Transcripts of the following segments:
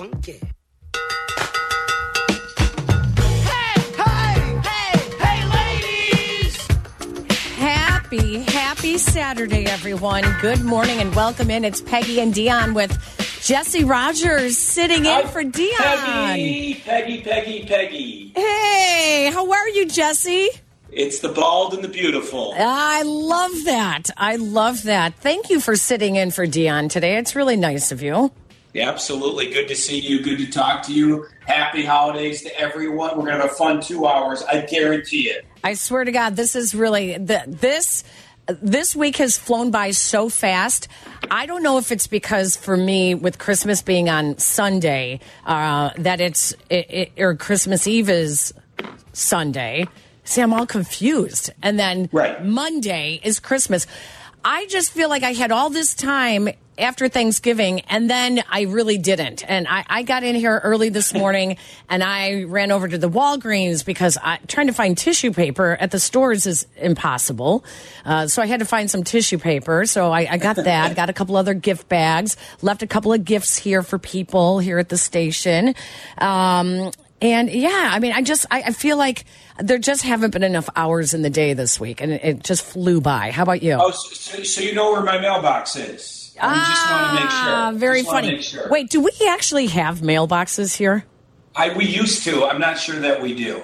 funky. Happy, happy Saturday, everyone. Good morning and welcome in. It's Peggy and Dionne with Jesse Rogers sitting in for Dionne. Peggy, Peggy, Peggy, Peggy. Hey, how are you, Jesse? It's the bald and the beautiful. I love that. I love that. Thank you for sitting in for Dionne today. It's really nice of you. Yeah, absolutely. Good to see you. Good to talk to you. Happy holidays to everyone. We're going to have a fun two hours. I guarantee it. I swear to God, this is really the, this this week has flown by so fast. I don't know if it's because for me, with Christmas being on Sunday, uh, that it's it, it, or Christmas Eve is Sunday. See, I'm all confused. And then Right. Monday is Christmas. I just feel like I had all this time after Thanksgiving, and then I really didn't. And I, I got in here early this morning, and I ran over to the Walgreens because I, trying to find tissue paper at the stores is impossible. Uh, so I had to find some tissue paper. So I, I got that. got a couple other gift bags. Left a couple of gifts here for people here at the station. Um, and yeah, I mean, I just I, I feel like there just haven't been enough hours in the day this week, and it, it just flew by. How about you? Oh, so, so you know where my mailbox is. I just want to make sure. Ah, very Just funny. Sure. Wait, do we actually have mailboxes here? I, we used to. I'm not sure that we do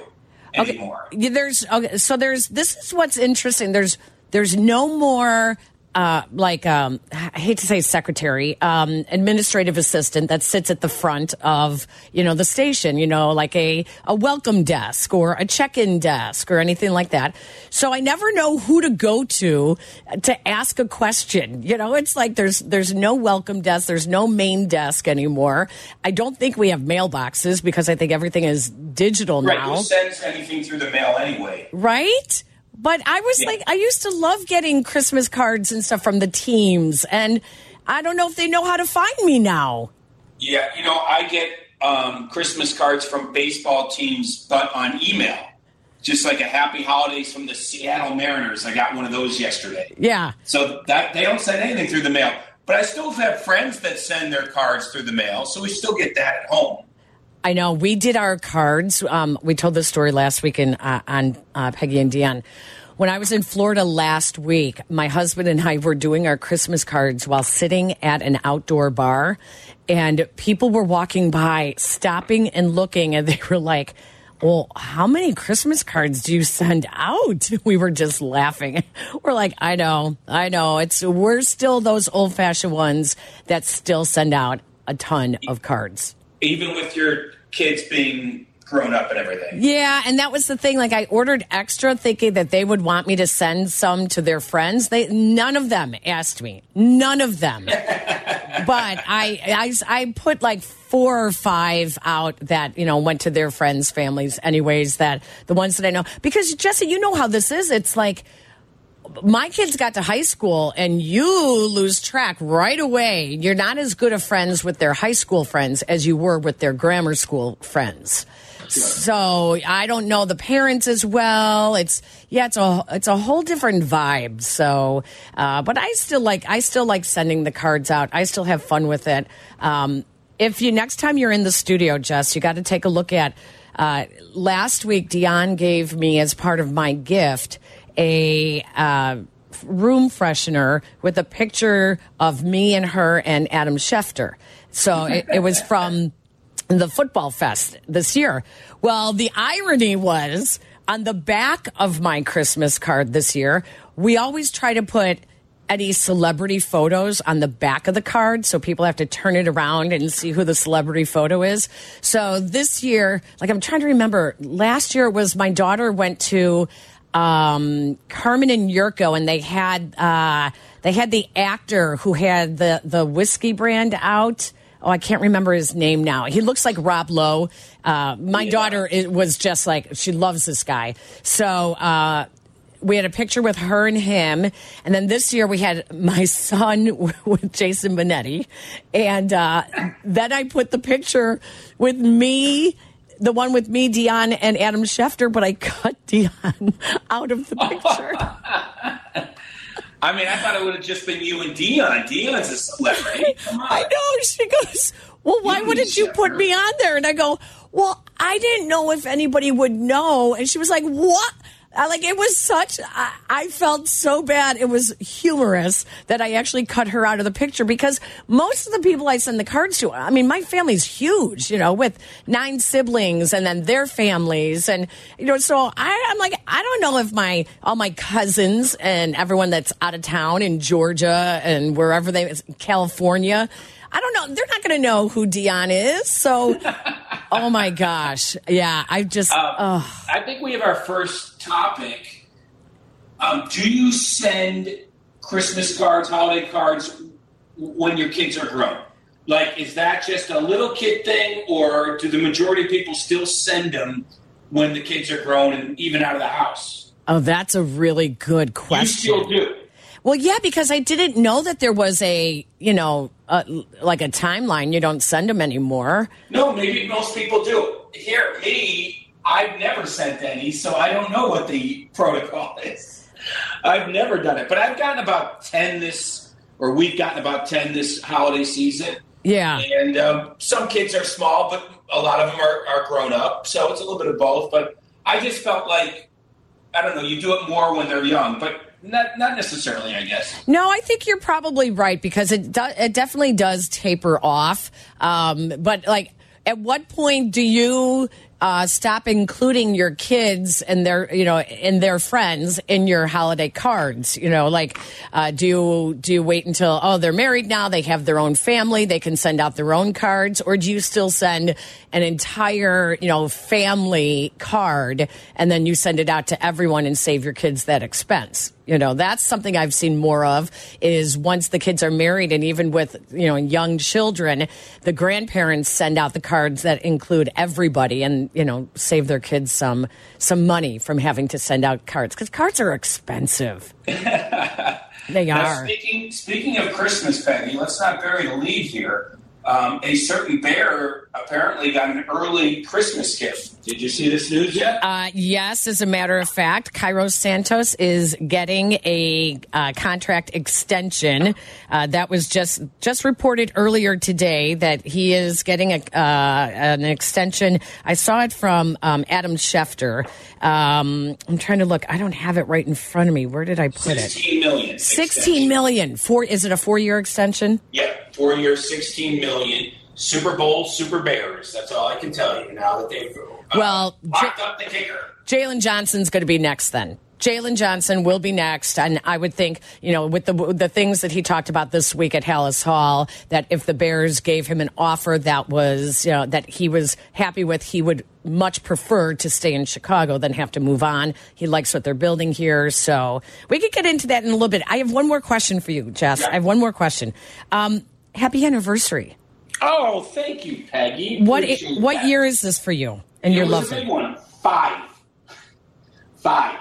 anymore. Yeah, There's okay, so there's this is what's interesting. There's there's no more uh, like um, I hate to say secretary, um, administrative assistant that sits at the front of you know the station. You know, like a a welcome desk or a check-in desk or anything like that. So I never know who to go to to ask a question. You know, it's like there's there's no welcome desk, there's no main desk anymore. I don't think we have mailboxes because I think everything is digital Right. now Who sends anything through the mail anyway? right? But I was Yeah. like, I used to love getting Christmas cards and stuff from the teams, and I don't know if they know how to find me now. Yeah, you know, I get um, Christmas cards from baseball teams, but on email. Just like a happy holidays from the Seattle Mariners. I got one of those yesterday. Yeah. So that they don't send anything through the mail. But I still have friends that send their cards through the mail, so we still get that at home. I know we did our cards. Um, we told this story last week in, uh, on uh, Peggy and Dionne. When I was in Florida last week, my husband and I were doing our Christmas cards while sitting at an outdoor bar, and people were walking by, stopping and looking, and they were like, well, how many Christmas cards do you send out? We were just laughing. We're like, I know, I know. It's we're still those old fashioned ones that still send out a ton of cards. Even with your kids being grown up and everything. Yeah, and that was the thing. Like, I ordered extra, thinking that they would want me to send some to their friends. They none of them asked me. None of them. but I, I, I put like four or five out that you know went to their friends' families. Anyways, that the ones that I know because Jesse, you know how this is. It's like my kids got to high school and you lose track right away. You're not as good of friends with their high school friends as you were with their grammar school friends. So I don't know the parents as well. It's yeah, it's a it's a whole different vibe. So, uh, but I still like I still like sending the cards out. I still have fun with it. Um, if you next time you're in the studio, Jess, you got to take a look at. Uh, last week, Dionne gave me as part of my gift a uh, room freshener with a picture of me and her and Adam Schefter. So it, it was from the football fest this year. Well, the irony was on the back of my Christmas card this year, we always try to put any celebrity photos on the back of the card so people have to turn it around and see who the celebrity photo is. So this year, like I'm trying to remember, last year was my daughter went to um, Carmen and Yurko, and they had uh, they had the actor who had the the whiskey brand out. Oh, I can't remember his name now. He looks like Rob Lowe. Uh, my Yeah. daughter it was just like she loves this guy. So uh, we had a picture with her and him, and then this year we had my son with Jason Benetti, and uh, then I put the picture with me. The one with me, Dionne, and Adam Schefter, but I cut Dionne out of the picture. I mean, I thought it would have just been you and Dionne. Dionne's a celebrity. I know. She goes, well, why You wouldn't you put shepherd. me on there? And I go, well, I didn't know if anybody would know. And she was like, what? I, like it was such I, I felt so bad it was humorous that i actually cut her out of the picture because most of the people i send the cards to i mean my family's huge you know with nine siblings and then their families and you know so I, i'm like i don't know if my all my cousins and everyone that's out of town in georgia and wherever they california I don't know. They're not going to know who Dionne is. So, oh my gosh. Yeah, I just, Um, I think we have our first topic. Um, do you send Christmas cards, holiday cards when your kids are grown? Like, is that just a little kid thing, or do the majority of people still send them when the kids are grown and even out of the house? oh, that's a really good You question. still do. Well, yeah, because I didn't know that there was a, you know, uh, like a timeline. You don't send them anymore. No, maybe most people do. Here, me, I've never sent any, so I don't know what the protocol is. I've never done it, but I've gotten about 10 this, or we've gotten about 10 this holiday season. Yeah. And um, some kids are small, but a lot of them are, are grown up, so it's a little bit of both. But I just felt like, I don't know, you do it more when they're young, but not, not necessarily, I guess. No, I think you're probably right because it do, it definitely does taper off. Um, but like, at what point do you uh, stop including your kids and their you know and their friends in your holiday cards? You know, like uh, do you, do you wait until oh they're married now they have their own family they can send out their own cards or do you still send an entire you know family card and then you send it out to everyone and save your kids that expense? You know that's something i've seen more of is once the kids are married and even with you know young children the grandparents send out the cards that include everybody and you know save their kids some some money from having to send out cards because cards are expensive they Now, are speaking speaking of Christmas, Peggy, let's not bury the lead here. Um, a certain bear apparently got an early Christmas gift. Did you see this news yet? Uh, yes, as a matter of fact, Cairo Santos is getting a uh, contract extension. Uh, that was just just reported earlier today that he is getting a, uh, an extension. I saw it from um, Adam Schefter. Um, I'm trying to look. I don't have it right in front of me. Where did I put it? Sixteen million. Sixteen million. Four. Is it a four year extension? Yeah, four years, sixteen million. Super Bowl, Super Bears. That's all I can tell you now that they've uh, Well, locked up the kicker. Jaylon Johnson's going to be next then. Jaylon Johnson will be next, and I would think, you know, with the the things that he talked about this week at Halas Hall, that if the Bears gave him an offer that was, you know, that he was happy with, he would much prefer to stay in Chicago than have to move on. He likes what they're building here, so we could get into that in a little bit. I have one more question for you, Jess. I have one more question. Um, happy anniversary! Oh, thank you, Peggy. What Appreciate what that. year is this for you and your love? a big one. Five. Five.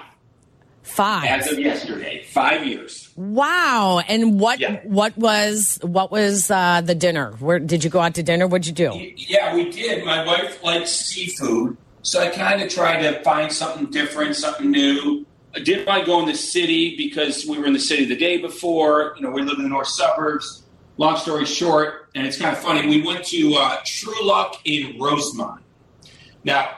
Five. As of yesterday. Five years. Wow! And what Yeah. what was what was uh, the dinner? Where did you go out to dinner? What'd you do? Yeah, we did. My wife likes seafood, so I kind of tried to find something different, something new. I didn't want to go in the city because we were in the city the day before. You know, we live in the north suburbs. Long story short, and it's kind of funny, we went to uh, Truluck in Rosemont. Now,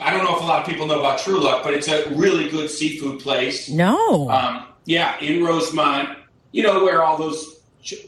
I don't know if a lot of people know about Truluck, but it's a really good seafood place. No. Um, yeah, in Rosemont, you know where all those,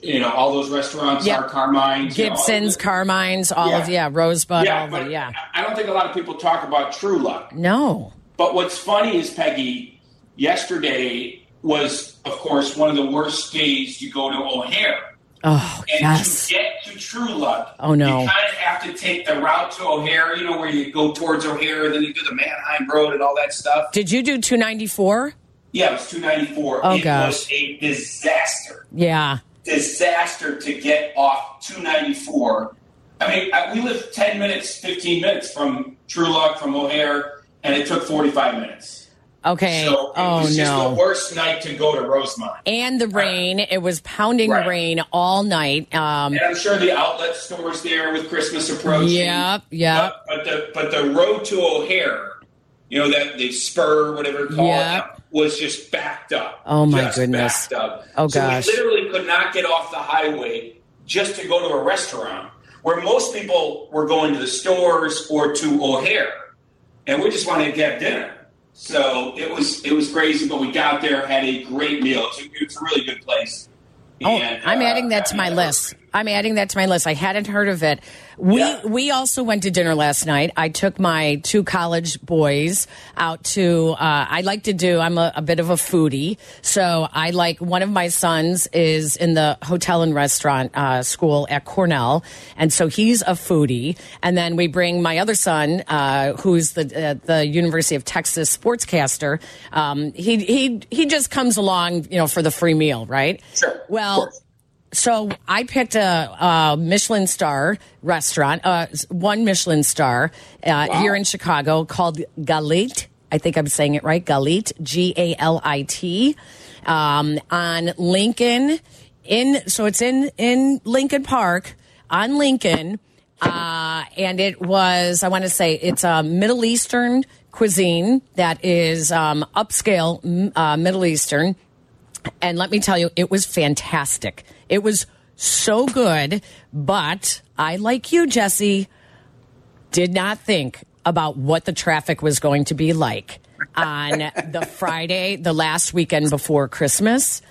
you know, all those restaurants Yep. are, Carmine's, you know, all Gibson's, Carmine's, all of Yeah. yeah, Rosebud, yeah, all yeah. I don't think a lot of people talk about Truluck. No. But what's funny is Peggy, yesterday was, of course, one of the worst days to go to O'Hare. Oh And yes. to get to Truluck, Oh, no. you kind of have to take the route to O'Hare, you know, where you go towards O'Hare, and then you do the Mannheim Road and all that stuff. Did you do two ninety four? Yeah, it was 294. Oh, it gosh. was a disaster. Yeah. disaster to get off 294. I mean, I- we live 10 minutes, 15 minutes from Truluck, from O'Hare, and it took 45 minutes. Okay. So it oh was just no. the worst night to go to Rosemont. And the rain. It was pounding Right. rain all night. Um, And I'm sure the outlet stores there with Christmas approaching. Yep, yep. But, but the but the road to O'Hare, you know that the spur, whatever it's called, Yep. was just backed up. Oh, my goodness. Backed up. Oh, so gosh. we literally could not get off the highway just to go to a restaurant. where most people were going to the stores or to O'Hare, and we just wanted to have dinner. So it was it was crazy, but we got there, had a great meal. It's a, it's a really good place. Oh, I'm uh, adding that to my list. I'm adding that to my list. I hadn't heard of it. We yeah. we also went to dinner last night. I took my two college boys out to. Uh, I like to do. I'm a, a, bit of a foodie, so I like. One of my sons is in the hotel and restaurant uh, school at Cornell, and so he's a foodie. And then we bring my other son, uh, who's the uh, the University of Texas sportscaster. Um, he he he just comes along, you know, for the free meal, right? Sure. Well so I picked a, a Michelin star restaurant, uh, one Michelin star uh, wow. here in Chicago called Galit. I think I'm saying it right. Galit, G A L I T, um, on Lincoln. In so it's in in Lincoln Park on Lincoln, uh, and it was I want to say it's a Middle Eastern cuisine that is um, upscale uh, Middle Eastern, and let me tell you, it was fantastic. It was so good, but I, like you, Jesse, did not think about what the traffic was going to be like on the Friday, the last weekend before Christmas.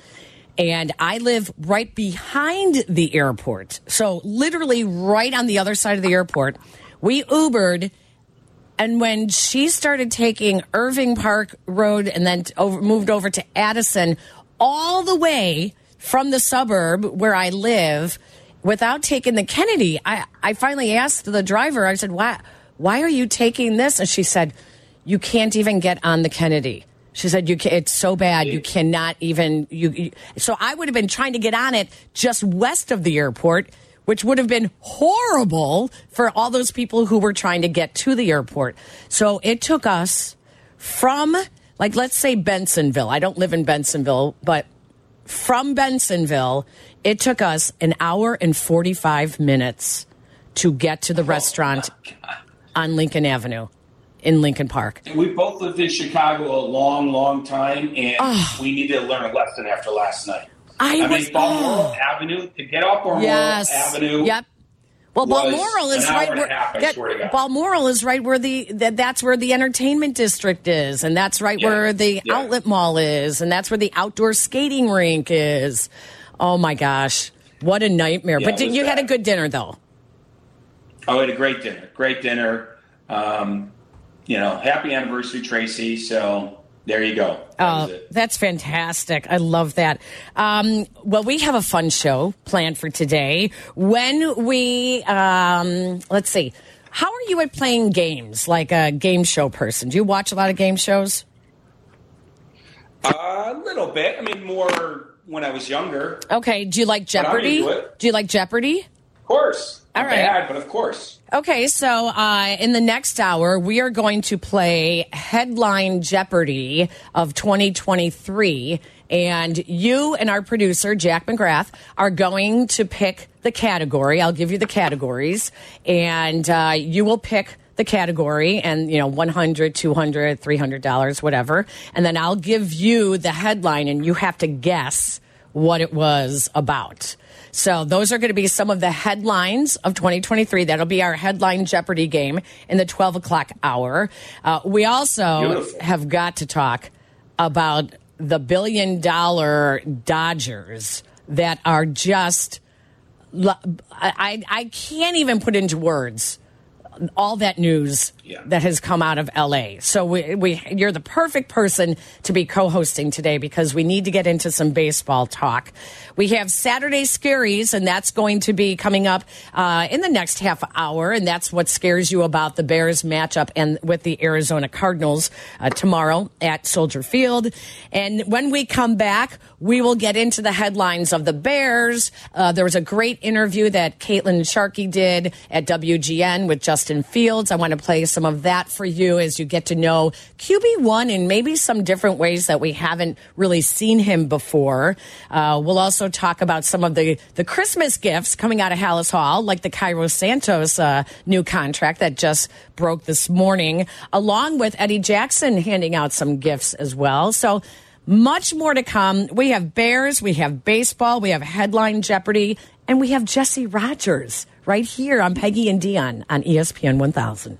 And I live right behind the airport. So, literally, right on the other side of the airport. We Ubered. And when she started taking Irving Park Road and then over, moved over to Addison, all the way from the suburb where I live without taking the Kennedy. I, I finally asked the driver, I said, why, why are you taking this? And she said, you can't even get on the Kennedy. She said, "You can, it's so bad you cannot even you, you." So I would have been trying to get on it just west of the airport, which would have been horrible for all those people who were trying to get to the airport. So it took us from like let's say Bensenville. I don't live in Bensenville, but from Bensenville. it took us an hour and 45 minutes to get to the oh, restaurant on Lincoln Avenue in Lincoln Park. We both lived in Chicago a long, long time, and oh. we needed to learn a lesson after last night. I, I was, mean, Balmoral oh. Avenue, to get off Balmoral yes. Avenue. Yep. Well, Balmoral is right where that, Balmoral is right where the that, that's where the entertainment district is, and that's right yeah. where the yeah. outlet mall is, and that's where the outdoor skating rink is. Oh my gosh, what a nightmare! Yeah, but you bad. had a good dinner though. Oh, I had a great dinner. Great dinner. Um, you know, happy anniversary, Tracy. So there you go. That oh, that's fantastic. I love that. Um, well, we have a fun show planned for today. When we, um, let's see, how are you at playing games like a game show person? Do you watch a lot of game shows? Uh, a little bit. I mean, more when I was younger. Okay. Do you like Jeopardy? Do, do you like Jeopardy? Of course. All right. Bad, but of course. Okay, so uh, in the next hour, we are going to play Headline Jeopardy of 2023. And you and our producer, Jack McGrath, are going to pick the category. I'll give you the categories, and uh, you will pick the category and you know 100 200 300 dollars whatever and then i'll give you the headline and you have to guess what it was about so those are going to be some of the headlines of 2023. That'll be our headline Jeopardy game in the 12 o'clock hour. Uh, we also Beautiful. have got to talk about the billion dollar Dodgers that are just. I, I can't even put into words all that news that has come out of LA. So we, we, you're the perfect person to be co-hosting today because we need to get into some baseball talk. We have Saturday Scaries, and that's going to be coming up uh, in the next half hour, and that's what scares you about the Bears matchup and with the Arizona Cardinals uh, tomorrow at Soldier Field. And when we come back, we will get into the headlines of the Bears. Uh, there was a great interview that Caitlin Sharkey did at WGN with Justin Fields. I want to play some of that for you as you get to know QB1 in maybe some different ways that we haven't really seen him before. Uh, we'll also talk about some of the, the Christmas gifts coming out of Halas Hall, like the Cairo Santos uh, new contract that just broke this morning, along with Eddie Jackson handing out some gifts as well. So, much more to come. We have Bears, we have baseball, we have headline Jeopardy, and we have Jesse Rogers right here on Peggy and Dionne on ESPN 1000.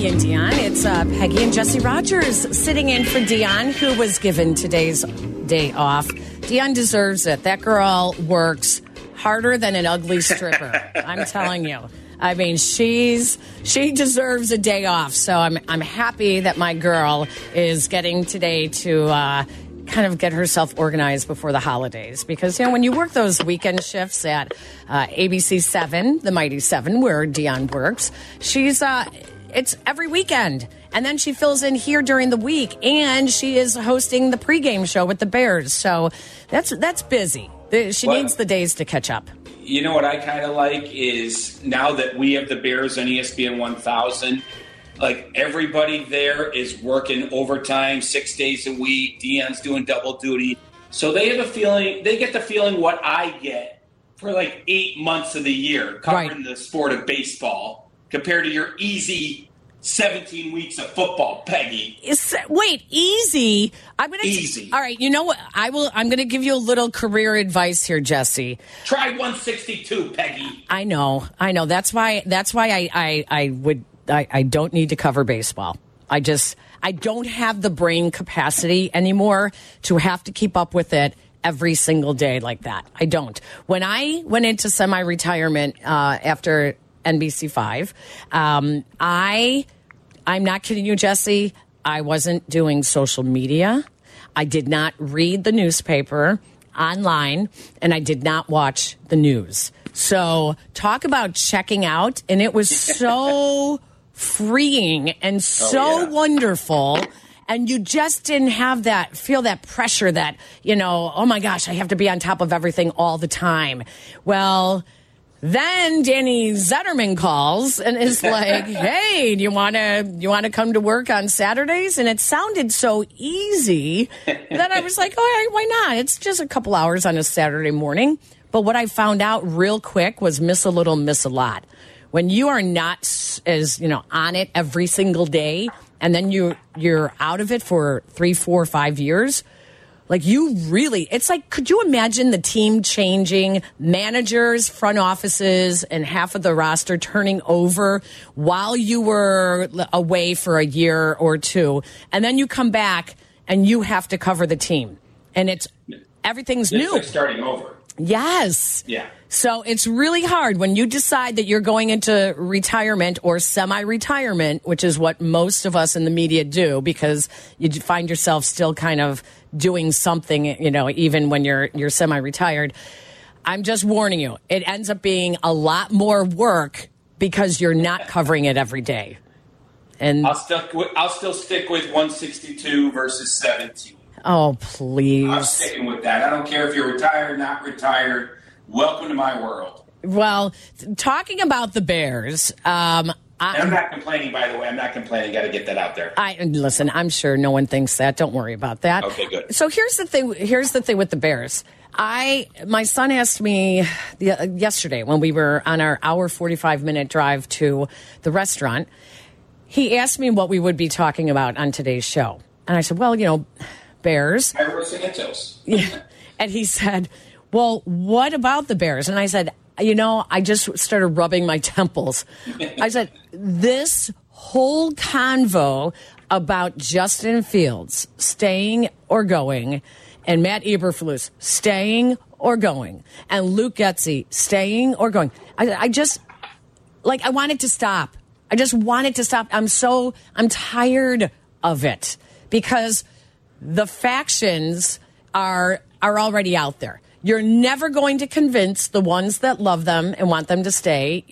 Peggy and Dionne. It's uh, Peggy and Jesse Rogers sitting in for Dionne, who was given today's day off. Dionne deserves it. That girl works harder than an ugly stripper. I'm telling you. I mean, she's she deserves a day off. So I'm I'm happy that my girl is getting today to uh, kind of get herself organized before the holidays because you know when you work those weekend shifts at uh, ABC Seven, the Mighty Seven, where Dionne works, she's uh, it's every weekend. And then she fills in here during the week, and she is hosting the pregame show with the Bears. So that's that's busy. She well, needs the days to catch up. You know what I kind of like is now that we have the Bears on ESPN 1000, like everybody there is working overtime six days a week. Dionne's doing double duty, so they have a feeling. They get the feeling what I get for like eight months of the year covering right. the sport of baseball compared to your easy 17 weeks of football, Peggy. Is, wait, easy. I'm gonna easy. All right, you know what? I will. I'm gonna give you a little career advice here, Jesse. Try 162, Peggy. I know, I know. That's why. That's why I. I, I would. I, I don't need to cover baseball. I just. I don't have the brain capacity anymore to have to keep up with it every single day like that. I don't. When I went into semi-retirement uh, after NBC Five. Um, I, I'm not kidding you, Jesse. I wasn't doing social media. I did not read the newspaper online, and I did not watch the news. So talk about checking out, and it was so freeing and so oh, yeah. wonderful and you just didn't have that feel that pressure that you know oh my gosh i have to be on top of everything all the time well then Danny Zetterman calls and is like, "Hey, do you want to you want to come to work on Saturdays?" And it sounded so easy that I was like, "Oh, why not? It's just a couple hours on a Saturday morning." But what I found out real quick was miss a little, miss a lot. When you are not as you know on it every single day, and then you you're out of it for three, four, five years like you really, it's like, could you imagine the team changing, managers, front offices, and half of the roster turning over while you were away for a year or two, and then you come back and you have to cover the team, and it's everything's it's new, like starting over. Yes. Yeah. So it's really hard when you decide that you're going into retirement or semi retirement, which is what most of us in the media do because you find yourself still kind of doing something, you know, even when you're you're semi retired. I'm just warning you, it ends up being a lot more work because you're not covering it every day. And I'll with, I'll still stick with 162 versus 17. Oh, please. I'm sticking with that. I don't care if you're retired, not retired. Welcome to my world. Well, talking about the Bears, um, I, am not complaining, by the way. I'm not complaining. Got to get that out there. I listen. I'm sure no one thinks that. Don't worry about that. Okay, good. So here's the thing. Here's the thing with the Bears. I my son asked me the, yesterday when we were on our hour 45 minute drive to the restaurant. He asked me what we would be talking about on today's show, and I said, "Well, you know, Bears. yeah. And he said, Well, what about the Bears? And I said, You know, I just started rubbing my temples. I said, This whole convo about Justin Fields staying or going and Matt Eberflus staying or going and Luke Getsy staying or going. I, I just, like, I wanted to stop. I just wanted to stop. I'm so, I'm tired of it because – the factions are are already out there. You're never going to convince the ones that love them and want them to stay,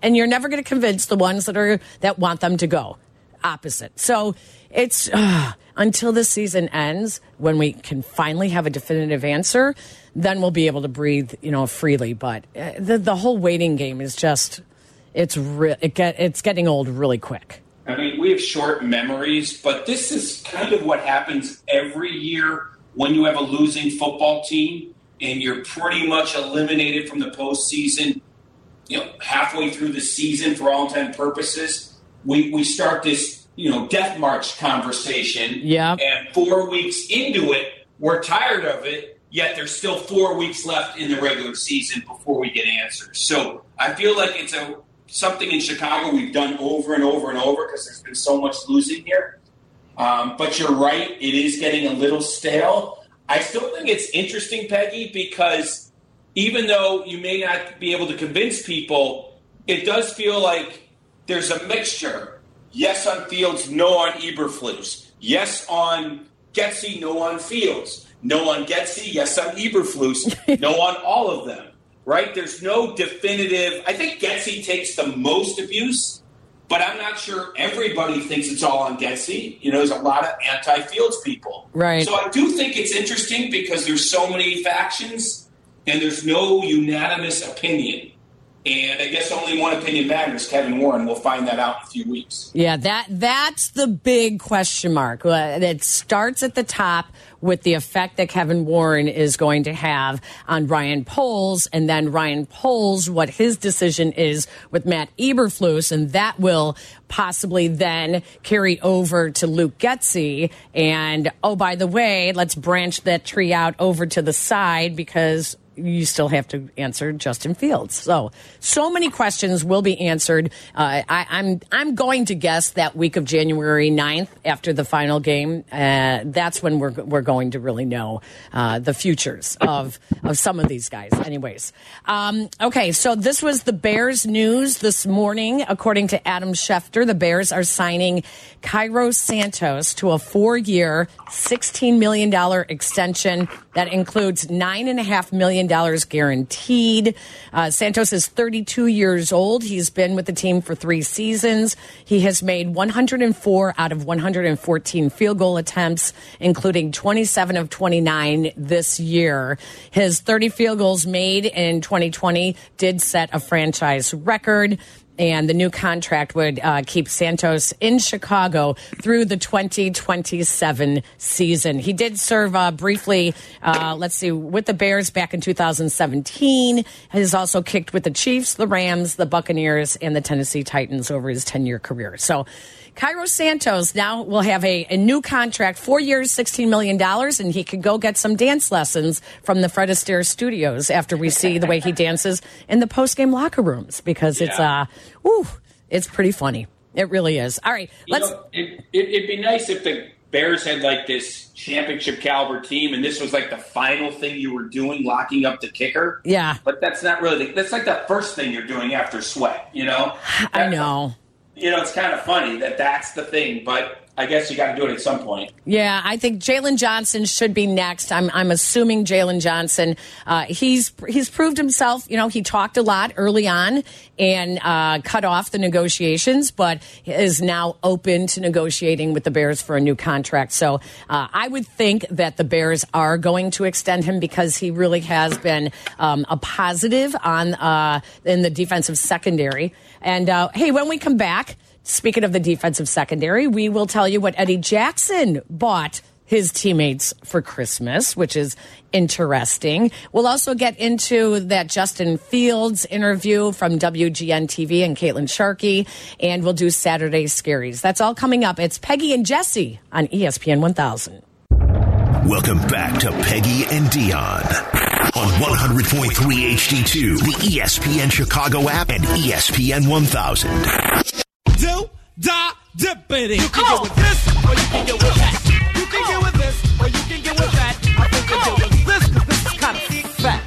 and you're never going to convince the ones that are that want them to go. Opposite. So it's uh, until the season ends when we can finally have a definitive answer, then we'll be able to breathe, you know, freely. But uh, the the whole waiting game is just it's re- it get it's getting old really quick. I mean, we have short memories, but this is kind of what happens every year when you have a losing football team and you're pretty much eliminated from the postseason. You know, halfway through the season, for all intents and purposes, we we start this you know death march conversation. Yeah, and four weeks into it, we're tired of it. Yet there's still four weeks left in the regular season before we get answers. So I feel like it's a something in Chicago we've done over and over and over because there's been so much losing here. Um, but you're right, it is getting a little stale. I still think it's interesting, Peggy, because even though you may not be able to convince people, it does feel like there's a mixture. Yes on Fields, no on Eberflus. Yes on Getsy, no on Fields. No on Getsy, yes on Eberflus. no on all of them right? There's no definitive. I think Getsy takes the most abuse, but I'm not sure everybody thinks it's all on Getsy. You know, there's a lot of anti-Fields people, right? So I do think it's interesting because there's so many factions and there's no unanimous opinion. And I guess only one opinion matters. Kevin Warren. We'll find that out in a few weeks. Yeah, that that's the big question mark. It starts at the top with the effect that Kevin Warren is going to have on Ryan Poles, and then Ryan Poles, what his decision is with Matt Eberflus, and that will possibly then carry over to Luke Getsy. And oh, by the way, let's branch that tree out over to the side because you still have to answer Justin Fields. So, so many questions will be answered. Uh, I, am I'm, I'm going to guess that week of January 9th after the final game. Uh, that's when we're we're going to really know uh, the futures of of some of these guys. Anyways, um, okay. So this was the Bears news this morning. According to Adam Schefter, the Bears are signing Cairo Santos to a four year, $16 million extension that includes nine and a half million dollars guaranteed. Uh, Santos is 32 years old. He's been with the team for three seasons. He has made 104 out of 114 field goal attempts, including 27 of 29 this year. His 30 field goals made in 2020 did set a franchise record and the new contract would uh, keep Santos in Chicago through the 2027 season. He did serve uh, briefly, uh, let's see, with the Bears back in 2017. Has also kicked with the Chiefs, the Rams, the Buccaneers, and the Tennessee Titans over his 10 year career. So, Cairo Santos now will have a, a new contract, four years, $16 million, and he could go get some dance lessons from the Fred Astaire studios after we see the way he dances in the post game locker rooms because yeah. it's, uh, ooh, it's pretty funny. It really is. All right, let's. You know, it, it, it'd be nice if the Bears had like this championship caliber team, and this was like the final thing you were doing, locking up the kicker. Yeah, but that's not really. The, that's like the first thing you're doing after sweat. You know. That's, I know you know, it's kind of funny that that's the thing, but I guess you got to do it at some point. Yeah, I think Jaylon Johnson should be next. I'm I'm assuming Jaylon Johnson. Uh, he's he's proved himself. You know, he talked a lot early on and uh, cut off the negotiations, but is now open to negotiating with the Bears for a new contract. So uh, I would think that the Bears are going to extend him because he really has been um, a positive on uh, in the defensive secondary. And uh, hey, when we come back. Speaking of the defensive secondary, we will tell you what Eddie Jackson bought his teammates for Christmas, which is interesting. We'll also get into that Justin Fields interview from WGN TV and Caitlin Sharkey, and we'll do Saturday Scaries. That's all coming up. It's Peggy and Jesse on ESPN 1000. Welcome back to Peggy and Dionne on 100.3 HD2, the ESPN Chicago app, and ESPN 1000 do, da, dippity. You can get with this, or you can get with that. You can get with this, or you can get with that. I think you can get with this, because this is kind of fat.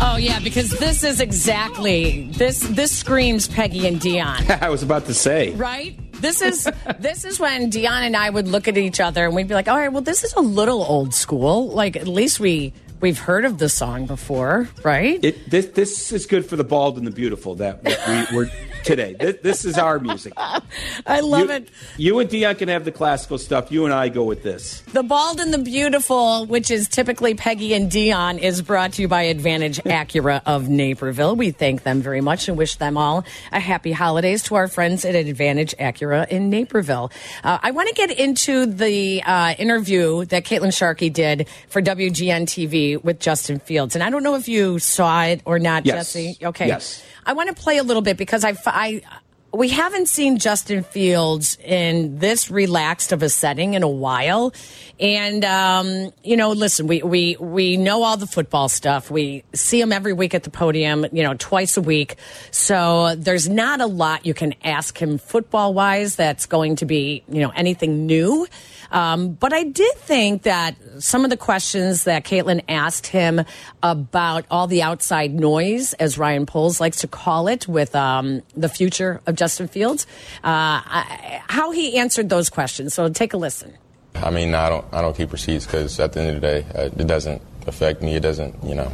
Oh yeah, because this is exactly this. This screams Peggy and Dionne. I was about to say, right? This is this is when Dionne and I would look at each other and we'd be like, "All right, well, this is a little old school. Like at least we we've heard of the song before, right?" It, this this is good for the bald and the beautiful. That, that we, we're today. This, this is our music. I love you, it. You and Dionne can have the classical stuff. You and I go with this. The Bald and the Beautiful, which is typically Peggy and Dionne, is brought to you by Advantage Acura of Naperville. We thank them very much and wish them all a happy holidays to our friends at Advantage Acura in Naperville. Uh, I want to get into the uh, interview that Caitlin Sharkey did for WGN TV with Justin Fields. And I don't know if you saw it or not, Yes. Jesse. Okay. Yes. I want to play a little bit because I, I we haven't seen Justin Fields in this relaxed of a setting in a while, and um, you know, listen, we we we know all the football stuff. We see him every week at the podium, you know, twice a week. So there's not a lot you can ask him football wise that's going to be you know anything new. Um, but I did think that some of the questions that Caitlin asked him about all the outside noise, as Ryan Poles likes to call it, with um, the future of Justin Fields, uh, I, how he answered those questions. So take a listen. I mean, I don't. I don't keep receipts because at the end of the day, uh, it doesn't affect me. It doesn't, you know,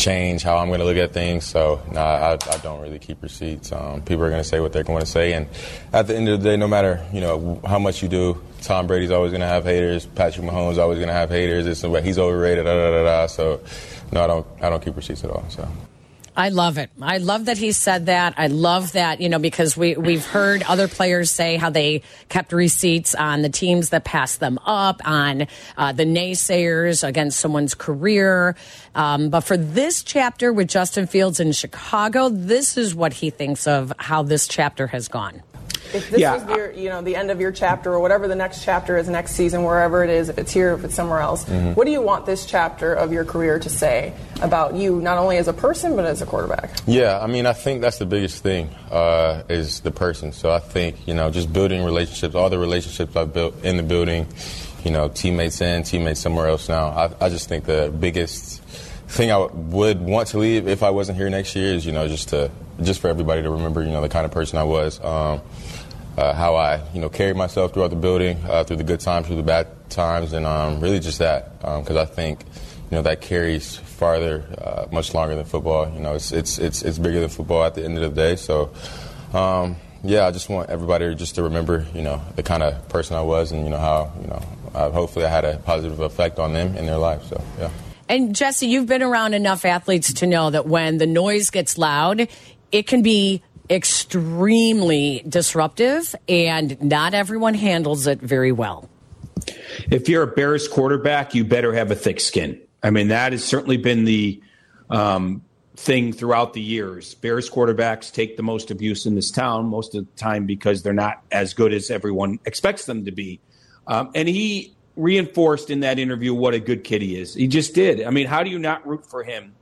change how I'm going to look at things. So, no, I, I don't really keep receipts. Um, people are going to say what they're going to say, and at the end of the day, no matter you know how much you do, Tom Brady's always going to have haters. Patrick Mahomes always going to have haters. It's he's overrated. Da, da, da, da. So, no, I don't. I don't keep receipts at all. So. I love it. I love that he said that. I love that, you know, because we, we've heard other players say how they kept receipts on the teams that passed them up, on uh, the naysayers against someone's career. Um, but for this chapter with Justin Fields in Chicago, this is what he thinks of how this chapter has gone. If this Yeah, was your, you know, the end of your chapter or whatever the next chapter is next season, wherever it is, if it's here, if it's somewhere else, Mm-hmm. what do you want this chapter of your career to say about you, not only as a person but as a quarterback? Yeah, I mean, I think that's the biggest thing uh, is the person. So I think you know, just building relationships, all the relationships I've built in the building, you know, teammates in, teammates somewhere else now. I, I just think the biggest thing I would want to leave if I wasn't here next year is you know just to just for everybody to remember you know the kind of person I was. Um, uh, how I, you know, carried myself throughout the building, uh, through the good times, through the bad times, and um, really just that, because I think, you know, that carries farther, uh, much longer than football. You know, it's it's it's it's bigger than football at the end of the day. So, um, yeah, I just want everybody just to remember, you know, the kind of person I was, and you know how, you know, uh, hopefully I had a positive effect on them in their life. So, yeah. And Jesse, you've been around enough athletes to know that when the noise gets loud, it can be extremely disruptive, and not everyone handles it very well. If you're a Bears quarterback, you better have a thick skin. I mean, that has certainly been the um, thing throughout the years. Bears quarterbacks take the most abuse in this town most of the time because they're not as good as everyone expects them to be. Um, and he reinforced in that interview what a good kid he is. He just did. I mean, how do you not root for him?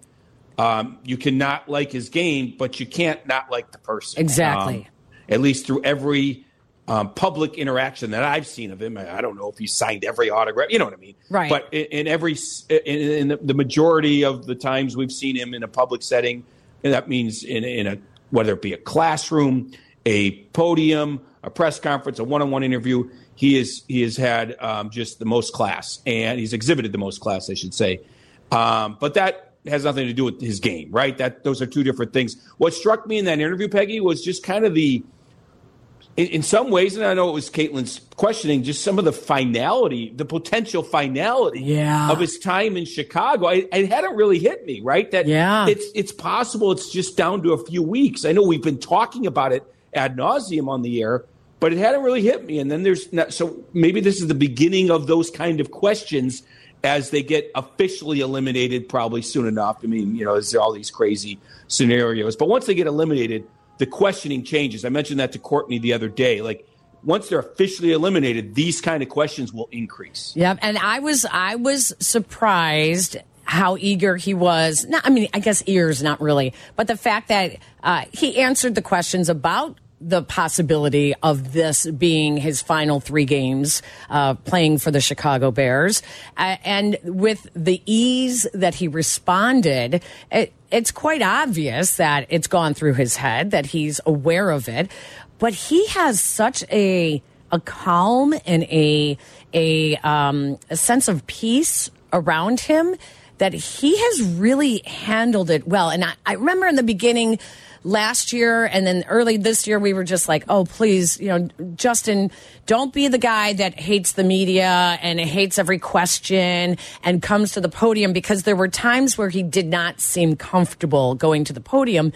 Um, you cannot like his game, but you can't not like the person. Exactly. Um, at least through every um, public interaction that I've seen of him. I, I don't know if he signed every autograph. You know what I mean? Right. But in, in every, in, in the, the majority of the times we've seen him in a public setting, and that means in, in a whether it be a classroom, a podium, a press conference, a one-on-one interview, he is he has had um, just the most class, and he's exhibited the most class, I should say. Um, but that has nothing to do with his game, right? That those are two different things. What struck me in that interview, Peggy, was just kind of the in, in some ways, and I know it was Caitlin's questioning, just some of the finality, the potential finality Yeah. of his time in Chicago. I, it hadn't really hit me, right? That Yeah. it's it's possible it's just down to a few weeks. I know we've been talking about it ad nauseum on the air, but it hadn't really hit me. And then there's not, so maybe this is the beginning of those kind of questions as they get officially eliminated, probably soon enough. I mean, you know, there's all these crazy scenarios, but once they get eliminated, the questioning changes. I mentioned that to Courtney the other day. Like once they're officially eliminated, these kind of questions will increase. Yep, and I was I was surprised how eager he was. Not, I mean, I guess ears, not really, but the fact that uh, he answered the questions about the possibility of this being his final three games uh, playing for the Chicago Bears, uh, and with the ease that he responded, it, it's quite obvious that it's gone through his head that he's aware of it, but he has such a a calm and a a, um, a sense of peace around him that he has really handled it well. And I, I remember in the beginning, last year and then early this year, we were just like, oh, please, you know, Justin, don't be the guy that hates the media and hates every question and comes to the podium because there were times where he did not seem comfortable going to the podium.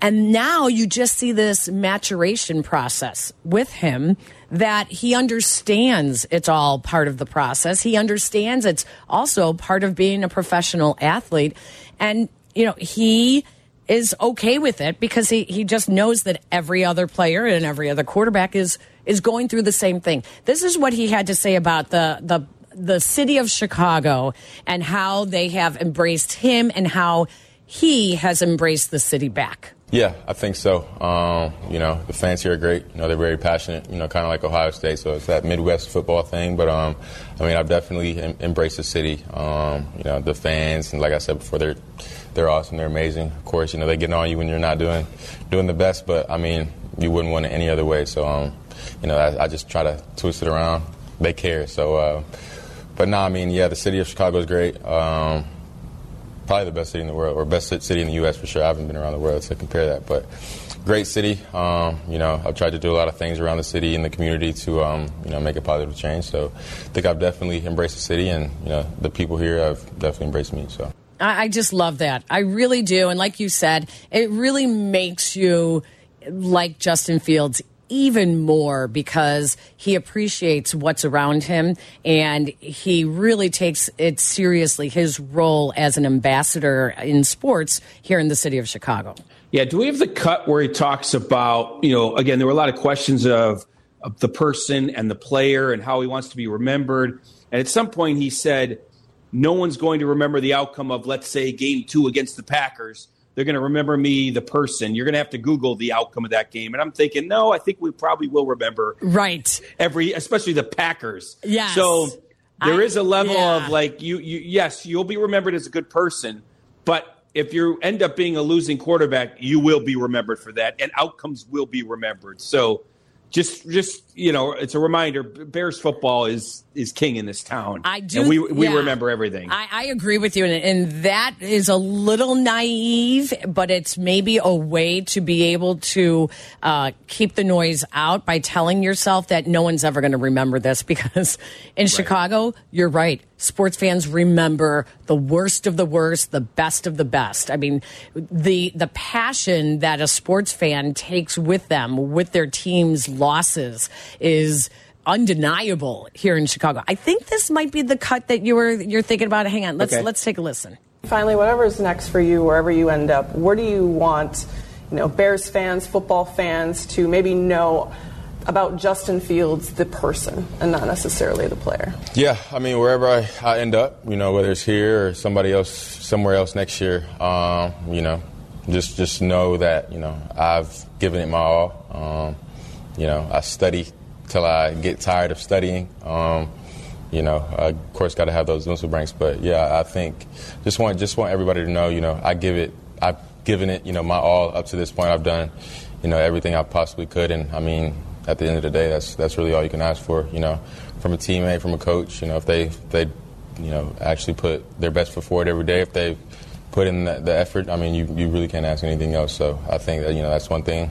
And now you just see this maturation process with him that he understands it's all part of the process. He understands it's also part of being a professional athlete. And, you know, he is okay with it because he, he just knows that every other player and every other quarterback is is going through the same thing. This is what he had to say about the the the city of Chicago and how they have embraced him and how he has embraced the city back. Yeah, I think so. Um, you know, the fans here are great. You know, they're very passionate. You know, kind of like Ohio State, so it's that Midwest football thing. But um, I mean, I've definitely em- embraced the city. Um, you know, the fans, and like I said before, they're they're awesome. They're amazing. Of course, you know, they get on you when you're not doing doing the best. But I mean, you wouldn't want it any other way. So, um, you know, I, I, just try to twist it around. They care. So, uh, but no, nah, I mean, yeah, the city of Chicago is great. Um, probably the best city in the world, or best city in the U.S. for sure. I haven't been around the world to compare that, but great city. Um, you know, I've tried to do a lot of things around the city and the community to, um, you know, make a positive change. So I think I've definitely embraced the city, and you know, the people here have definitely embraced me. So. I just love that. I really do. And like you said, it really makes you like Justin Fields even more because he appreciates what's around him and he really takes it seriously his role as an ambassador in sports here in the city of Chicago. Yeah, do we have the cut where he talks about, you know, again, there were a lot of questions of, of the person and the player and how he wants to be remembered. And at some point he said, no one's going to remember the outcome of, let's say, game two against the Packers they're going to remember me, the person. You're going to have to Google the outcome of that game. And I'm thinking, no, I think we probably will remember. Right. Every, especially the Packers. Yeah. So there I, is a level yeah. of like, you, you, yes, you'll be remembered as a good person, but if you end up being a losing quarterback, you will be remembered for that, and outcomes will be remembered. So, just just you know, it's a reminder. Bears football is is king in this town. I do. And we we yeah. remember everything. I, I agree with you, and, and that is a little naive, but it's maybe a way to be able to uh, keep the noise out by telling yourself that no one's ever going to remember this. Because in right. Chicago, you're right. Sports fans remember the worst of the worst, the best of the best. I mean, the the passion that a sports fan takes with them with their team's losses is undeniable here in Chicago. I think this might be the cut that you were you're thinking about. Hang on, let's okay. let's take a listen. Finally, whatever's next for you, wherever you end up, where do you want, you know, Bears fans, football fans to maybe know about Justin Fields, the person, and not necessarily the player? Yeah, I mean, wherever I, I end up, you know, whether it's here or somebody else, somewhere else next year, um, you know, just just know that you know I've given it my all. Um, you know, I study till I get tired of studying. Um, you know, I, of course, got to have those mental breaks. But yeah, I think just want just want everybody to know, you know, I give it, I've given it, you know, my all up to this point. I've done, you know, everything I possibly could, and I mean, at the end of the day, that's that's really all you can ask for, you know, from a teammate, from a coach. You know, if they they, you know, actually put their best foot forward every day, if they put in the, the effort, I mean, you you really can't ask anything else. So I think that you know that's one thing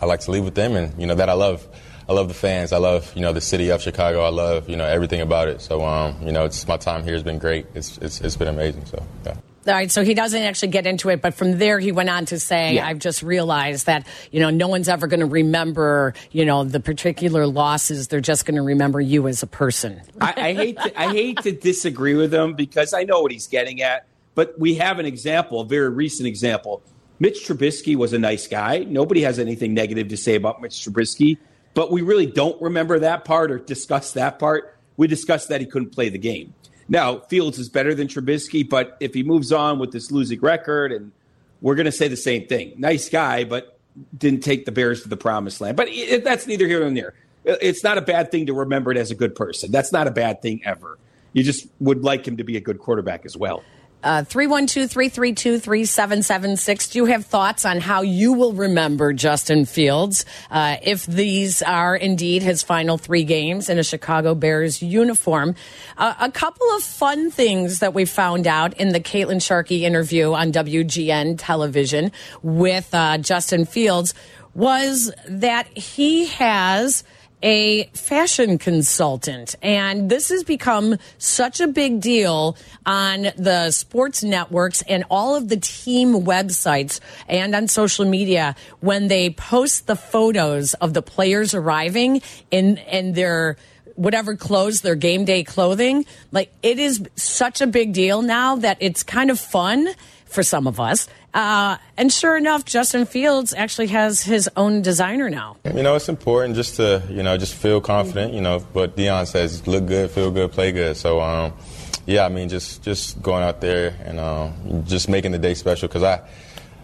I like to leave with them, and you know that I love. I love the fans. I love you know the city of Chicago. I love you know everything about it. So um, you know, it's my time here has been great. It's it's, it's been amazing. So yeah. All right, so he doesn't actually get into it, but from there he went on to say, Yeah. "I've just realized that you know no one's ever going to remember you know the particular losses. They're just going to remember you as a person." I, I hate to, I hate to disagree with him because I know what he's getting at. But we have an example, a very recent example. Mitch Trubisky was a nice guy. Nobody has anything negative to say about Mitch Trubisky, but we really don't remember that part or discuss that part. We discussed that he couldn't play the game. Now, Fields is better than Trubisky, but if he moves on with this losing record, and we're going to say the same thing. Nice guy, but didn't take the Bears to the promised land. But it, that's neither here nor there. It's not a bad thing to remember it as a good person. That's not a bad thing ever. You just would like him to be a good quarterback as well. 312 332 3776. Do you have thoughts on how you will remember Justin Fields uh, if these are indeed his final three games in a Chicago Bears uniform? Uh, a couple of fun things that we found out in the Caitlin Sharkey interview on WGN television with uh, Justin Fields was that he has a fashion consultant. And this has become such a big deal on the sports networks and all of the team websites and on social media when they post the photos of the players arriving in, in their whatever clothes, their game day clothing. Like it is such a big deal now that it's kind of fun for some of us. Uh, and sure enough, Justin Fields actually has his own designer now. You know, it's important just to, you know, just feel confident, you know, but Deion says, look good, feel good, play good. So, um, yeah, I mean, just, just going out there and um, just making the day special because I,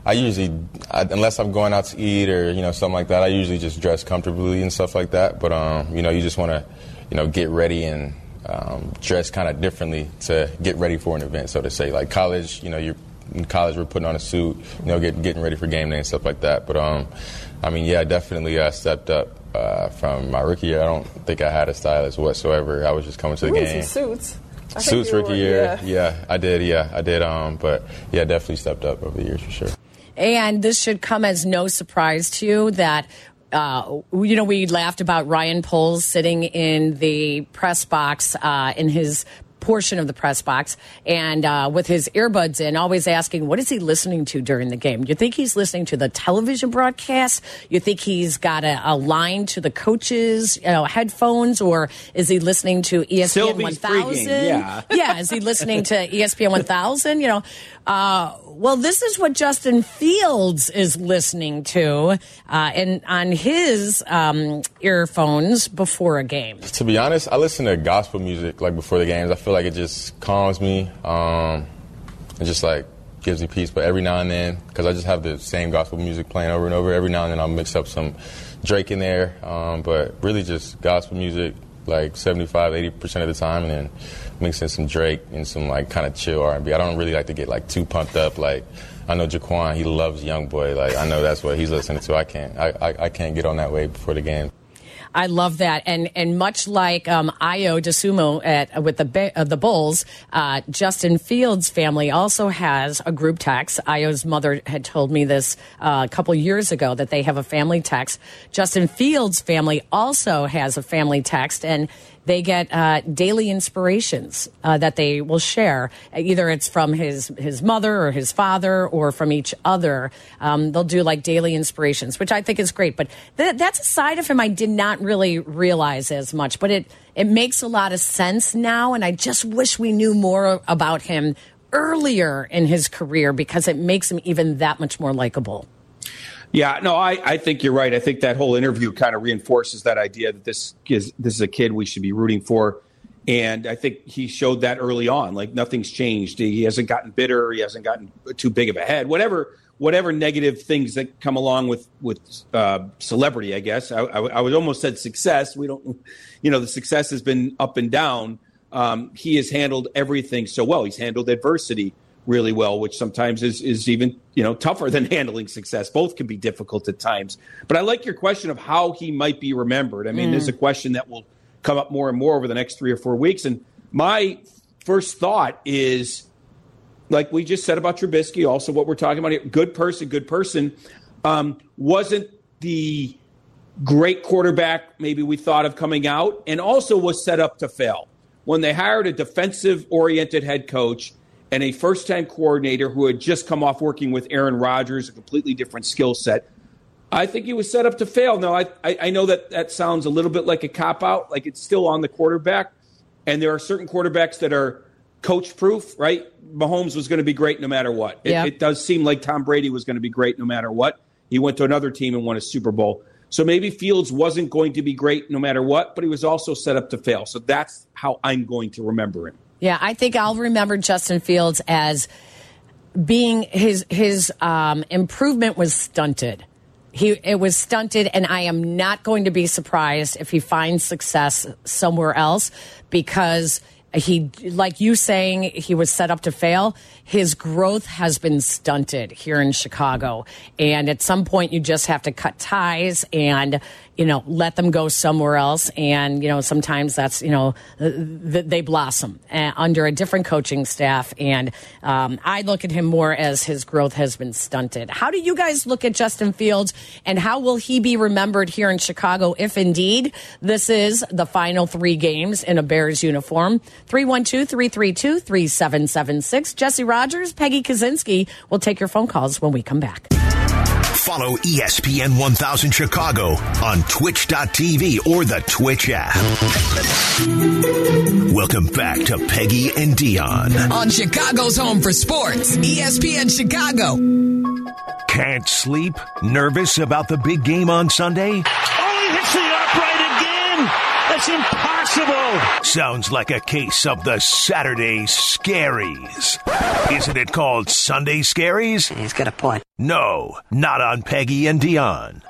I usually, I, unless I'm going out to eat or, you know, something like that, I usually just dress comfortably and stuff like that. But, um, you know, you just want to, you know, get ready and um, dress kind of differently to get ready for an event, so to say. Like college, you know, you're in college we're putting on a suit, you know, get, getting ready for game day and stuff like that. But um, I mean, yeah, definitely uh, stepped up uh, from my rookie year. I don't think I had a stylist whatsoever. I was just coming to the Ooh, game. some suits. I Suits you were- rookie year, yeah. yeah. I did, yeah, I did. Um, but yeah, definitely stepped up over the years for sure. And this should come as no surprise to you that. Uh, you know, we laughed about Ryan Poles sitting in the press box uh, in his portion of the press box and uh, with his earbuds in, always asking, what is he listening to during the game? You think he's listening to the television broadcast? You think he's got a, a line to the coaches, you know, headphones, or is he listening to ESPN Sylvie's 1000? yeah. yeah, is he listening to ESPN 1000? You know, uh, well, this is what Justin Fields is listening to uh, in, on his um, earphones before a game. To be honest, I listen to gospel music like before the games. I feel like it just calms me. Um, it just like gives me peace. But every now and then, because I just have the same gospel music playing over and over, every now and then I'll mix up some Drake in there. Um, but really just gospel music like 75, 80% of the time, and then mix in some Drake and some like kind of chill R&B. I don't really like to get like too pumped up. Like I know Jaquan, he loves Young Boy. Like I know that's what he's listening to. I can't, I, I, I can't get on that way before the game. I love that, and and much like um, Ayo Dosunmu at with the uh, the Bulls, uh, Justin Fields' family also has a group text. Ayo's mother had told me this uh, a couple years ago that they have a family text. Justin Fields' family also has a family text, and they get uh, daily inspirations uh, that they will share. Either it's from his his mother or his father or from each other. Um, they'll do like daily inspirations, which I think is great. But th- that's a side of him I did not really realize as much. But it it makes a lot of sense now, and I just wish we knew more about him earlier in his career because it makes him even that much more likable. Yeah, no, I, I think you're right. I think that whole interview kind of reinforces that idea that this is this is a kid we should be rooting for. And I think he showed that early on. Like nothing's changed. He hasn't gotten bitter. He hasn't gotten too big of a head. Whatever whatever negative things that come along with with uh, celebrity, I guess. I, I, I would almost said success. We don't, you know, the success has been up and down. Um, he has handled everything so well. He's handled adversity really well, which sometimes is is even you know tougher than handling success. Both can be difficult at times. But I like your question of how he might be remembered. I mean, there's a question that will come up more and more over the next three or four weeks. And my first thought is, like we just said about Trubisky, also what we're talking about here, good person, good person, um, wasn't the great quarterback maybe we thought of coming out, and also was set up to fail. When they hired a defensive oriented head coach and a first time coordinator who had just come off working with Aaron Rodgers, a completely different skill set, I think he was set up to fail. Now, I, I, I know that that sounds a little bit like a cop out, like it's still on the quarterback. And there are certain quarterbacks that are coach proof, right? Mahomes was going to be great no matter what. It, Yeah. it does seem like Tom Brady was going to be great no matter what. He went to another team and won a Super Bowl. So maybe Fields wasn't going to be great no matter what, but he was also set up to fail. So that's how I'm going to remember him. Yeah, I think I'll remember Justin Fields as being his his um, improvement was stunted. He it was stunted, and I am not going to be surprised if he finds success somewhere else because he like you saying he was set up to fail. His growth has been stunted here in chicago. And at some point you just have to cut ties and you know let them go somewhere else. And you know sometimes that's you know th they blossom uh, under a different coaching staff. And um, i look at him more as his growth has been stunted. How do you guys look at justin fields? And how will he be remembered here in chicago if indeed this is the final three games in a bears uniform 312-332-3776. Jesse Rogers, Peggy Kusinski will take your phone calls when we come back. Follow ESPN 1000 Chicago on twitch.tv or the Twitch app. Welcome back to Peggy and Dionne. On Chicago's home for sports, ESPN Chicago. Can't sleep? Nervous about the big game on Sunday? Oh, he hits the upright again. That's impossible. Sounds like a case of the Saturday scaries. Isn't it called Sunday scaries? He's got a point. No, not on Peggy and Dionne.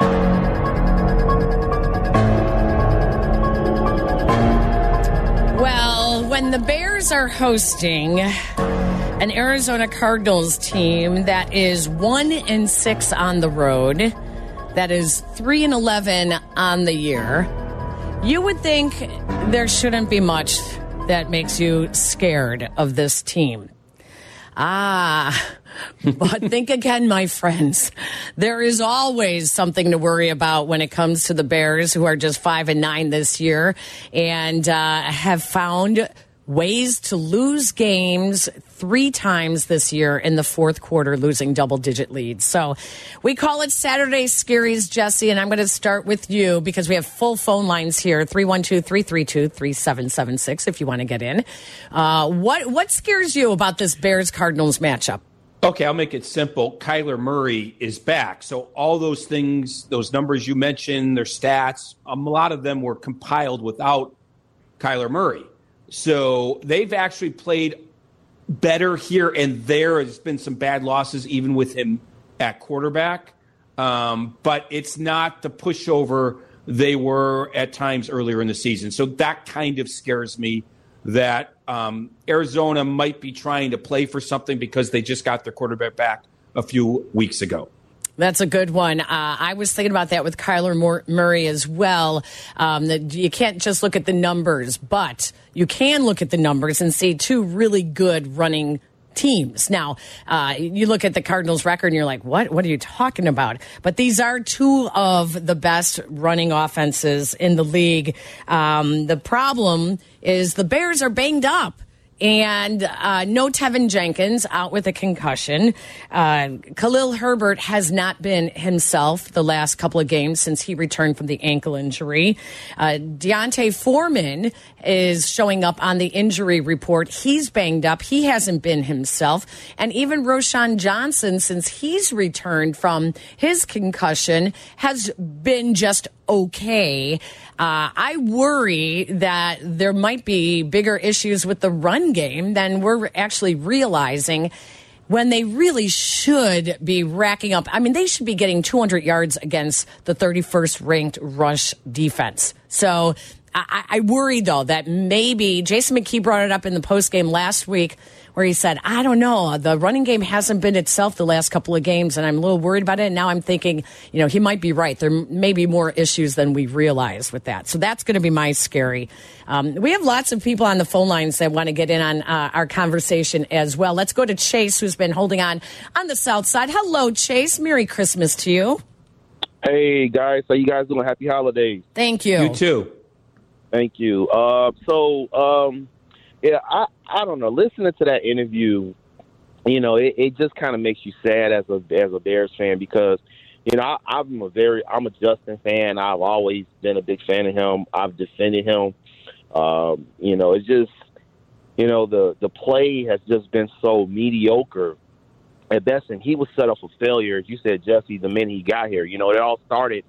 Well, when the Bears are hosting an Arizona Cardinals team that is 1 and 6 on the road, that is 3 and 11 on the year, you would think there shouldn't be much that makes you scared of this team. Ah, but think again, my friends. There is always something to worry about when it comes to the Bears, who are just five and nine this year and uh, have found ways to lose games three times this year in the fourth quarter, losing double digit leads. So we call it Saturday Scaries, Jesse, and I'm going to start with you because we have full phone lines here 312 332 3776 if you want to get in. Uh, what, what scares you about this Bears Cardinals matchup? Okay, I'll make it simple. Kyler Murray is back. So all those things, those numbers you mentioned, their stats, um, a lot of them were compiled without Kyler Murray. So they've actually played better here and there. There's been some bad losses even with him at quarterback. Um, but it's not the pushover they were at times earlier in the season. So that kind of scares me that um, Arizona might be trying to play for something because they just got their quarterback back a few weeks ago. That's a good one. Uh, I was thinking about that with Kyler Murray as well. Um, that you can't just look at the numbers, but you can look at the numbers and see two really good running teams. Now, uh, you look at the Cardinals record and you're like, what? What are you talking about? But these are two of the best running offenses in the league. Um, the problem is the Bears are banged up and uh, no Teven Jenkins out with a concussion. Uh, Khalil Herbert has not been himself the last couple of games since he returned from the ankle injury. Uh, D'Onta Foreman is showing up on the injury report. He's banged up. He hasn't been himself. And even Roschon Johnson, since he's returned from his concussion, has been just okay. Uh, I worry that there might be bigger issues with the run game than we're actually realizing when they really should be racking up. I mean, they should be getting 200 yards against the 31st ranked rush defense. So I, I worry, though, that maybe Jason McKie brought it up in the postgame last week where he said, I don't know, the running game hasn't been itself the last couple of games, and I'm a little worried about it. And now I'm thinking, you know, he might be right. There may be more issues than we realize with that. So that's going to be my scary. Um, we have lots of people on the phone lines that want to get in on uh, our conversation as well. Let's go to Chase, who's been holding on on the south side. Hello, Chase. Merry Christmas to you. Hey, guys. How you guys doing? Happy holidays. Thank you. You too. Thank you. Uh, so, um, yeah, I, I don't know. Listening to that interview, you know, it, it just kind of makes you sad as a as a Bears fan because, you know, I, I'm a very I'm a Justin fan. I've always been a big fan of him. I've defended him. Um, you know, it's just, you know, the the play has just been so mediocre at best, and he was set up for failure. As you said, Jesse, the minute he got here, you know, it all started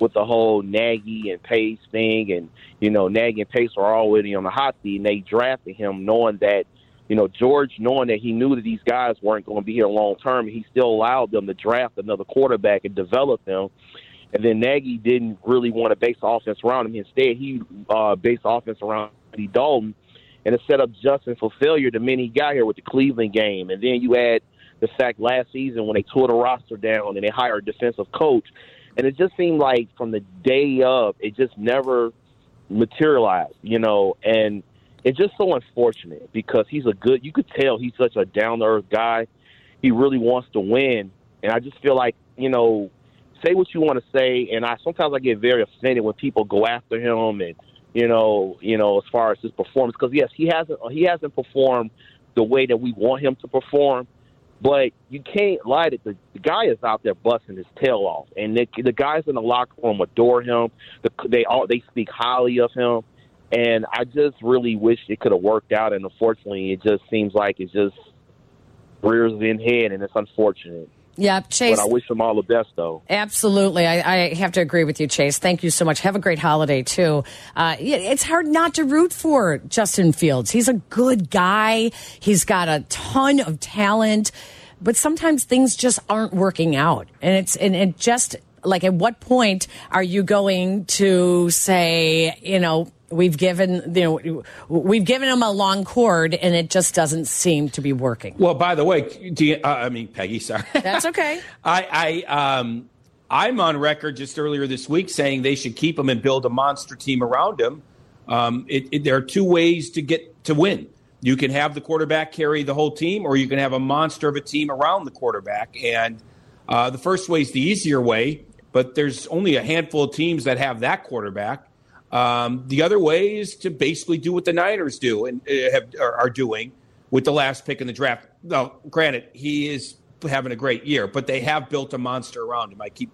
with the whole Nagy and Pace thing, and you know, Nagy and Pace were already on the hot seat, and they drafted him knowing that, you know, George, knowing that he knew that these guys weren't going to be here long term, he still allowed them to draft another quarterback and develop them. And then Nagy didn't really want to base offense around him. Instead, he uh, based offense around Andy Dalton. and it set up Justin for failure the minute he got here with the Cleveland game. And then you add the fact last season when they tore the roster down and they hired a defensive coach, and it just seemed like from the day of, it just never materialized, you know, and it's just so unfortunate because he's a good. You could tell he's such a down to earth guy. He really wants to win, and I just feel like you know, say what you want to say, and I sometimes I get very offended when people go after him and you know, you know, as far as his performance because yes, he hasn't he hasn't performed the way that we want him to perform. But you can't lie that the, the guy is out there busting his tail off, and the, the guys in the locker room adore him. The, they all they speak highly of him, and I just really wish it could have worked out. And unfortunately, it just seems like it just rears in head, and it's unfortunate. Yeah, Chase. But I wish him all the best, though. Absolutely. I, I have to agree with you, Chase. Thank you so much. Have a great holiday, too. Uh, it's hard not to root for Justin Fields. He's a good guy, he's got a ton of talent, but sometimes things just aren't working out. And it's, and it just, like, at what point are you going to say, you know, we've given you know we've given him a long cord and it just doesn't seem to be working. Well by the way you, uh, i mean peggy sorry. That's okay. I i um i'm on record just earlier this week saying they should keep him and build a monster team around him um, it, it, there are two ways to get to win. You can have the quarterback carry the whole team or you can have a monster of a team around the quarterback. And uh, the first way is the easier way but there's only a handful of teams that have that quarterback um, the other way is to basically do what the Niners do and uh, have, are, are, doing with the last pick in the draft. Now, granted, he is having a great year, but they have built a monster around him. I keep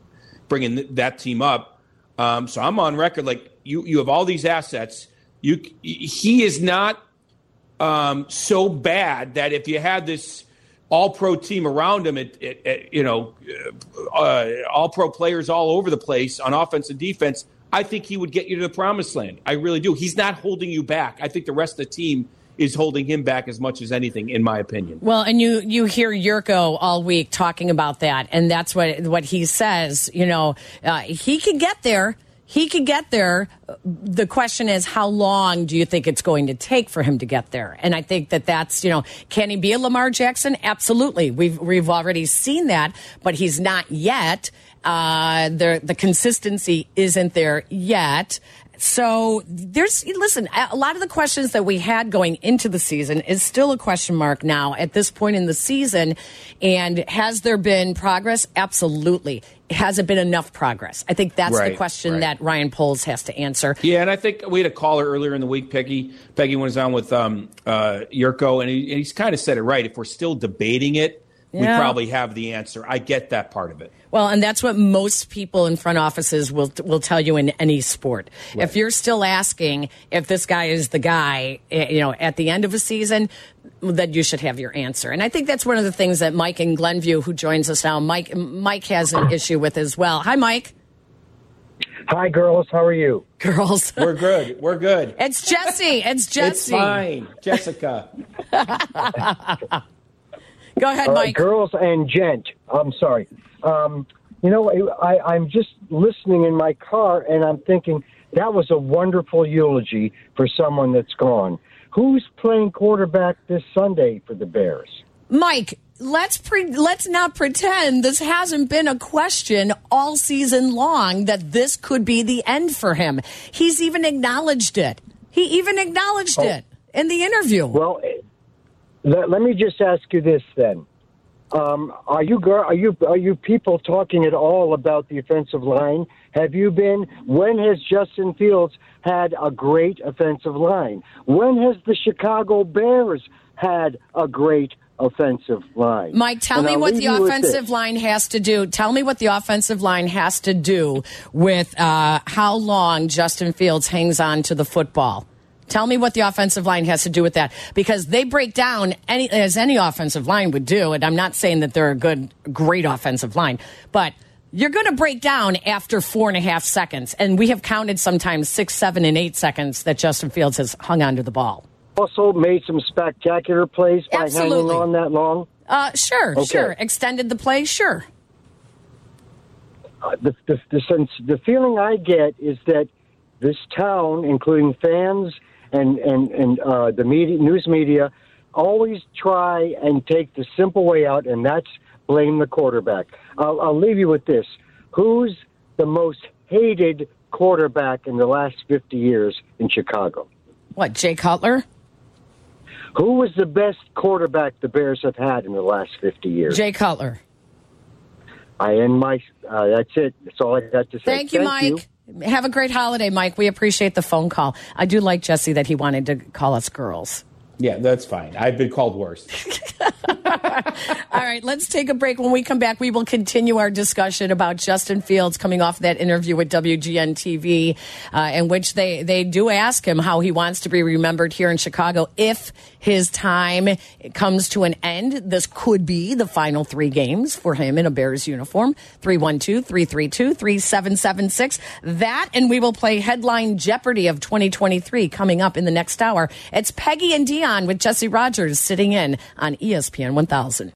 bringing th- that team up, um, so I'm on record like you. You have all these assets. You he is not um, so bad that if you had this all pro team around him, it, it, it you know, uh all pro players all over the place on offense and defense I think he would get you to the promised land. I really do. He's not holding you back. I think the rest of the team is holding him back as much as anything, in my opinion. Well, and you you hear Yurko all week talking about that, and that's what what he says. You know, uh, he can get there. He can get there. The question is, how long do you think it's going to take for him to get there? And I think that that's, you know, can he be a Lamar Jackson? Absolutely. We've, we've already seen that, but he's not yet. Uh, the the consistency isn't there yet. So there's listen, a lot of the questions that we had going into the season is still a question mark now at this point in the season. And has there been progress? Absolutely. Has it been enough progress? I think that's right, the question right. that Ryan Poles has to answer. Yeah, and I think we had a caller earlier in the week, Peggy. Peggy was on with um, uh, Yurko, and, he, and he's kind of said it right. If we're still debating it, yeah. we probably have the answer. I get that part of it. Well, and that's what most people in front offices will will tell you in any sport. Right. If you're still asking if this guy is the guy, eh, you know, at the end of a season, then you should have your answer. And I think that's one of the things that Mike in Glenview, who joins us now, Mike Mike has an issue with as well. Hi, Mike. Hi, girls. How are you? Girls. We're good. We're good. It's Jesse. It's Jesse. It's fine. Jessica. Go ahead, Mike. girls and gent. I'm sorry. Um, you know, I, I'm just listening in my car and I'm thinking that was a wonderful eulogy for someone that's gone. Who's playing quarterback this Sunday for the Bears? Mike, let's pre- let's not pretend this hasn't been a question all season long that this could be the end for him. He's even acknowledged it. He even acknowledged oh. it in the interview. Well, let, let me just ask you this then. Um, are you are you are you people talking at all about the offensive line? Have you been? When has Justin Fields had a great offensive line? When has the Chicago Bears had a great offensive line? Mike, tell and me I'll what the offensive line has to do. Tell me what the offensive line has to do with uh, how long Justin Fields hangs on to the football. Tell me what the offensive line has to do with that because they break down any as any offensive line would do. And I'm not saying that they're a good, great offensive line, but you're going to break down after four and a half seconds. And we have counted sometimes six, seven, and eight seconds that Justin Fields has hung onto the ball. Also made some spectacular plays by Absolutely. hanging on that long. Uh, sure, okay. sure. Extended the play, sure. Uh, the, the, the, sense, the feeling I get is that this town, including fans and and and uh, the media, news media, always try and take the simple way out, and that's blame the quarterback. I'll, I'll leave you with this: Who's the most hated quarterback in the last fifty years in Chicago? What, Jay Cutler? Who was the best quarterback the Bears have had in the last fifty years? Jay Cutler. I end my. Uh, that's it. That's all I got to say. Thank you, Mike. Have a great holiday, Mike. We appreciate the phone call. I do like Jesse that he wanted to call us girls. Yeah, that's fine. I've been called worse. All right, let's take a break. When we come back, we will continue our discussion about Justin Fields coming off that interview with WGN TV, uh, in which they, they do ask him how he wants to be remembered here in Chicago if his time comes to an end. This could be the final three games for him in a Bears uniform. 312 332 3776. That, and we will play Headline Jeopardy of 2023 coming up in the next hour. It's Peggy and Dionne with Jesse Rogers sitting in on ESPN 1000.